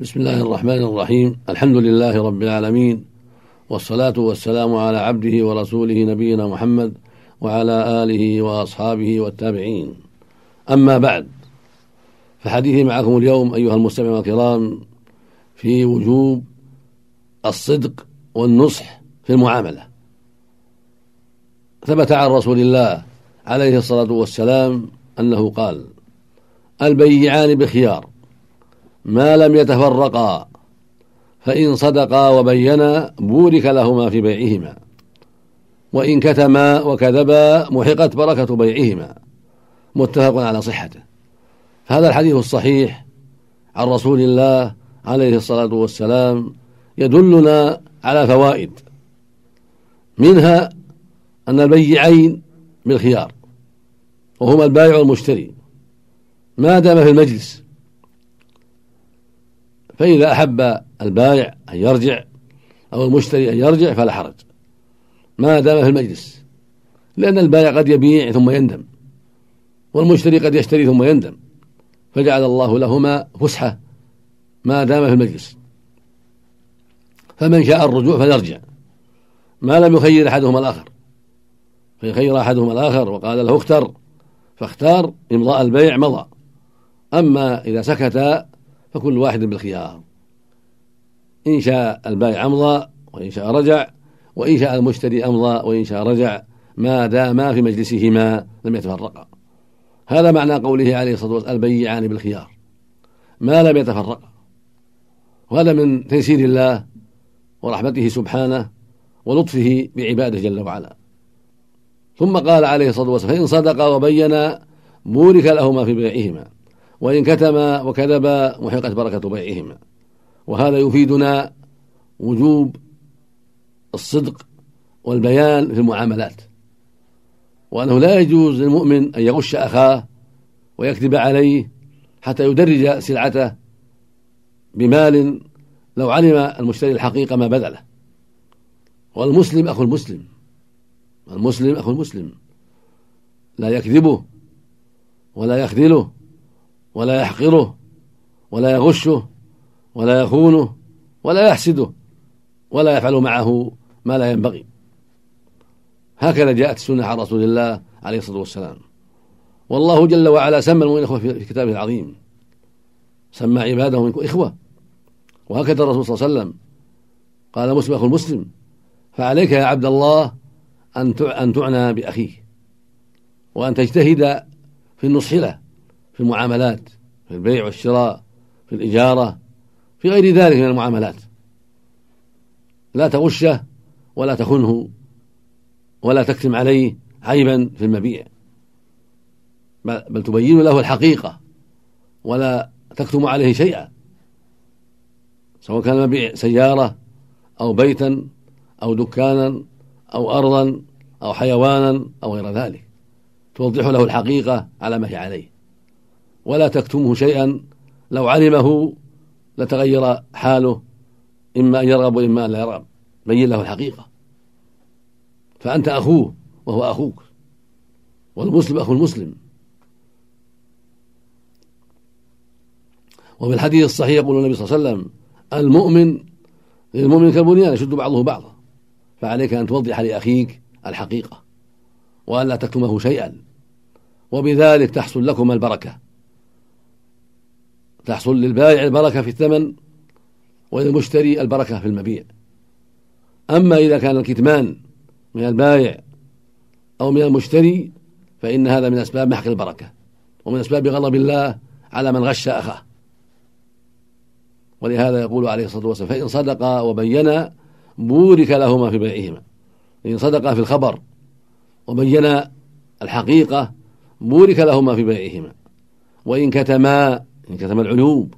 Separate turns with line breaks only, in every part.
بسم الله الرحمن الرحيم الحمد لله رب العالمين والصلاة والسلام على عبده ورسوله نبينا محمد وعلى آله وأصحابه والتابعين أما بعد فحديثي معكم اليوم أيها المستمعون الكرام في وجوب الصدق والنصح في المعاملة ثبت عن رسول الله عليه الصلاة والسلام أنه قال البيعان بخيار ما لم يتفرقا فإن صدقا وبينا بورك لهما في بيعهما. وإن كتما وكذبا محقت بركة بيعهما. متفق على صحته. هذا الحديث الصحيح عن رسول الله عليه الصلاة والسلام يدلنا على فوائد. منها أن البيعين بالخيار وهما البائع والمشتري ما دام في المجلس فإذا أحب البائع أن يرجع أو المشتري أن يرجع فلا حرج. ما دام في المجلس. لأن البائع قد يبيع ثم يندم. والمشتري قد يشتري ثم يندم. فجعل الله لهما فسحة. ما دام في المجلس. فمن شاء الرجوع فليرجع. ما لم يخير أحدهما الآخر. فإن خير أحدهما الآخر وقال له اختر. فاختار إمضاء البيع مضى. أما إذا سكت فكل واحد بالخيار. إن شاء البائع أمضى وإن شاء رجع وإن شاء المشتري أمضى وإن شاء رجع. ما داما في مجلسهما لم يتفرقا. هذا معنى قوله عليه الصلاة والسلام البيعان بالخيار. ما لم يتفرقا. وهذا من تيسير الله ورحمته سبحانه ولطفه بعباده جل وعلا. ثم قال عليه الصلاة والسلام فإن صدقا وبينا بورك لهما في بيعهما. وإن كتما وكذبا محقت بركة بيعهما. وهذا يفيدنا وجوب الصدق والبيان في المعاملات. وأنه لا يجوز للمؤمن أن يغش أخاه ويكذب عليه حتى يدرج سلعته بمال لو علم المشتري الحقيقة ما بذله. والمسلم أخو المسلم. المسلم أخو المسلم. لا يكذبه ولا يخذله. ولا يحقره ولا يغشه ولا يخونه ولا يحسده ولا يفعل معه ما لا ينبغي. هكذا جاءت السنة عن رسول الله عليه الصلاة والسلام. والله جل وعلا سمى المؤمنين إخوة في كتابه العظيم. سمى عباده منكم إخوة. وهكذا الرسول صلى الله عليه وسلم قال مسلم أخو المسلم فعليك يا عبد الله أن أن تعنى بأخيك وأن تجتهد في النصح له. في المعاملات في البيع والشراء في الإجارة في غير ذلك من المعاملات. لا تغشه ولا تخنه ولا تكتم عليه عيبا في المبيع. بل تبين له الحقيقة ولا تكتم عليه شيئا. سواء كان مبيع سيارة أو بيتا أو دكانا أو أرضا أو حيوانا أو غير ذلك. توضح له الحقيقة على ما هي عليه. ولا تكتمه شيئا. لو علمه لتغير حاله إما أن يرغب وإما أن لا يرغب. بين له الحقيقة. فأنت أخوه وهو أخوك والمسلم أخو المسلم. وفي الحديث الصحيح يقول النبي صلى الله عليه وسلم المؤمن للمؤمن كالبنيان يشد بعضه بعضا. فعليك أن توضح لأخيك الحقيقة وألا تكتمه شيئا. وبذلك تحصل لكم البركة. تحصل للبائع البركة في الثمن وللمشتري البركة في المبيع. أما إذا كان الكتمان من البائع أو من المشتري فإن هذا من أسباب محق البركة ومن أسباب غضب الله على من غش أخاه. ولهذا يقول عليه الصلاة والسلام فإن صدقا وبينا بورك لهما في بيعهما. إن صدقا في الخبر وبينا الحقيقة بورك لهما في بيعهما. وإن كتما إن كتم العيوب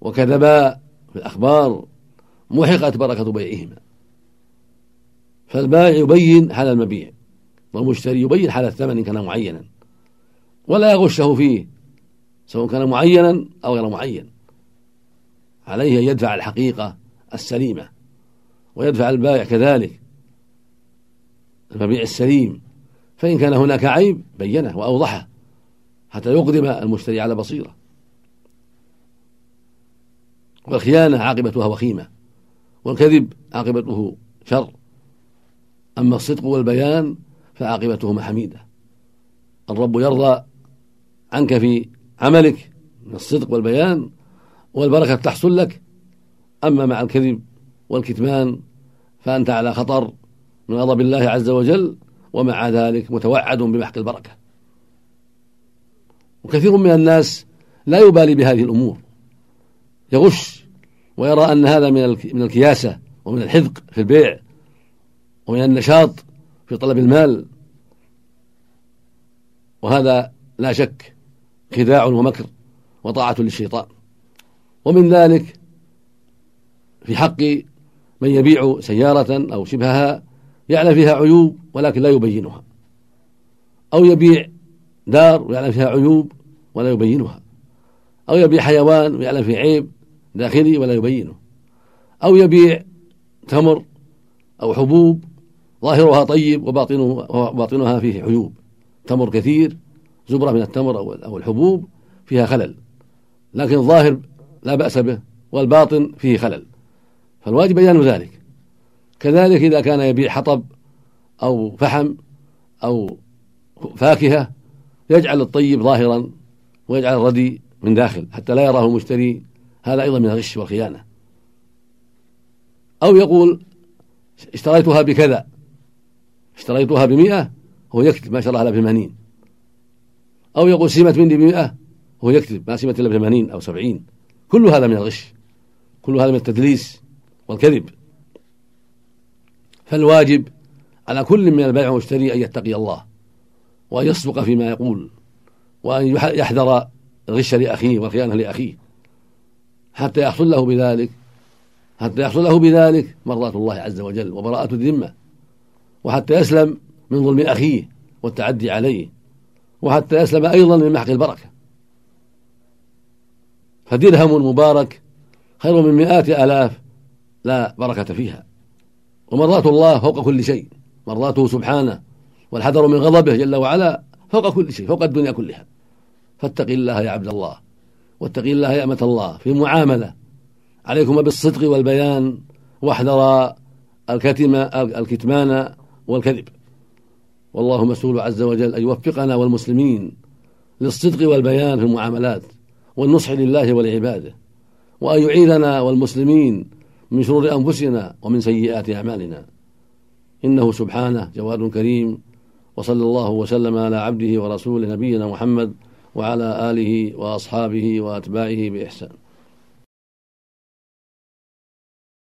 وكذبا في الأخبار محقت بركة بيعهما. فالبائع يبين حال المبيع والمشتري يبين حال الثمن إن كان معينا ولا يغشه فيه سواء كان معينا أو غير معين. عليه أن يدفع الحقيقة السليمة ويدفع البائع كذلك المبيع السليم. فإن كان هناك عيب بينه وأوضحه حتى يقدم المشتري على بصيرة. والخيانة عاقبتها وخيمة والكذب عاقبته شر. أما الصدق والبيان فعاقبتهما حميدة. الرب يرضى عنك في عملك من الصدق والبيان والبركة تحصل لك. أما مع الكذب والكتمان فأنت على خطر من غضب الله عز وجل ومع ذلك متوعد بمحق البركة. وكثير من الناس لا يبالي بهذه الأمور. يغش ويرى أن هذا من من الكياسة ومن الحذق في البيع ومن النشاط في طلب المال. وهذا لا شك خداع ومكر وطاعة للشيطان. ومن ذلك في حق من يبيع سيارة أو شبهها يعلم فيها عيوب ولكن لا يبينها. أو يبيع دار ويعلم فيها عيوب ولا يبينها. أو يبيع حيوان ويعلم فيه عيب داخلي ولا يبينه. أو يبيع تمر أو حبوب ظاهرها طيب وباطنه وباطنها فيه عيوب تمر كثير زبرة من التمر أو الحبوب فيها خلل. لكن الظاهر لا بأس به والباطن فيه خلل. فالواجب بيان ذلك. كذلك إذا كان يبيع حطب أو فحم أو فاكهة يجعل الطيب ظاهرا ويجعل الردي من داخل حتى لا يراه المشتري هذا أيضا من الغش والخيانة. أو يقول اشتريتها بكذا. اشتريتها بمئة هو يكتب ما شراها إلا بثمانين أو يقول سمت مني بمئة هو يكتب ما سمت إلا بثمانين أو سبعين. كل هذا من الغش. كل هذا من التدليس والكذب. فالواجب على كل من البائع والمشتري أن يتقي الله وأن يصدق فيما يقول وأن يحذر الغش لأخيه والخيانة لأخيه. حتى يحصل له بذلك. حتى يحصل له بذلك مرضاة الله عز وجل وبراءة الذمة. وحتى يسلم من ظلم أخيه والتعدي عليه. وحتى يسلم أيضا من محق البركة. فدرهم مبارك خير من مئات آلاف لا بركة فيها. ومرضاة الله فوق كل شيء. مرضاته سبحانه والحذر من غضبه جل وعلا فوق كل شيء فوق الدنيا كلها. فاتق الله يا عبد الله. واتق الله يا أمة الله في المعاملة عليكم بالصدق والبيان واحذر الكتم الكتمان والكذب. والله مسؤول عز وجل أن يوفقنا والمسلمين للصدق والبيان في المعاملات والنصح لله ولعباده وأن يعيذنا والمسلمين من شرور أنفسنا ومن سيئات أعمالنا. إنه سبحانه جواد كريم وصلى الله وسلم على عبده ورسوله نبينا محمد وعلى آله وأصحابه وأتباعه بإحسان.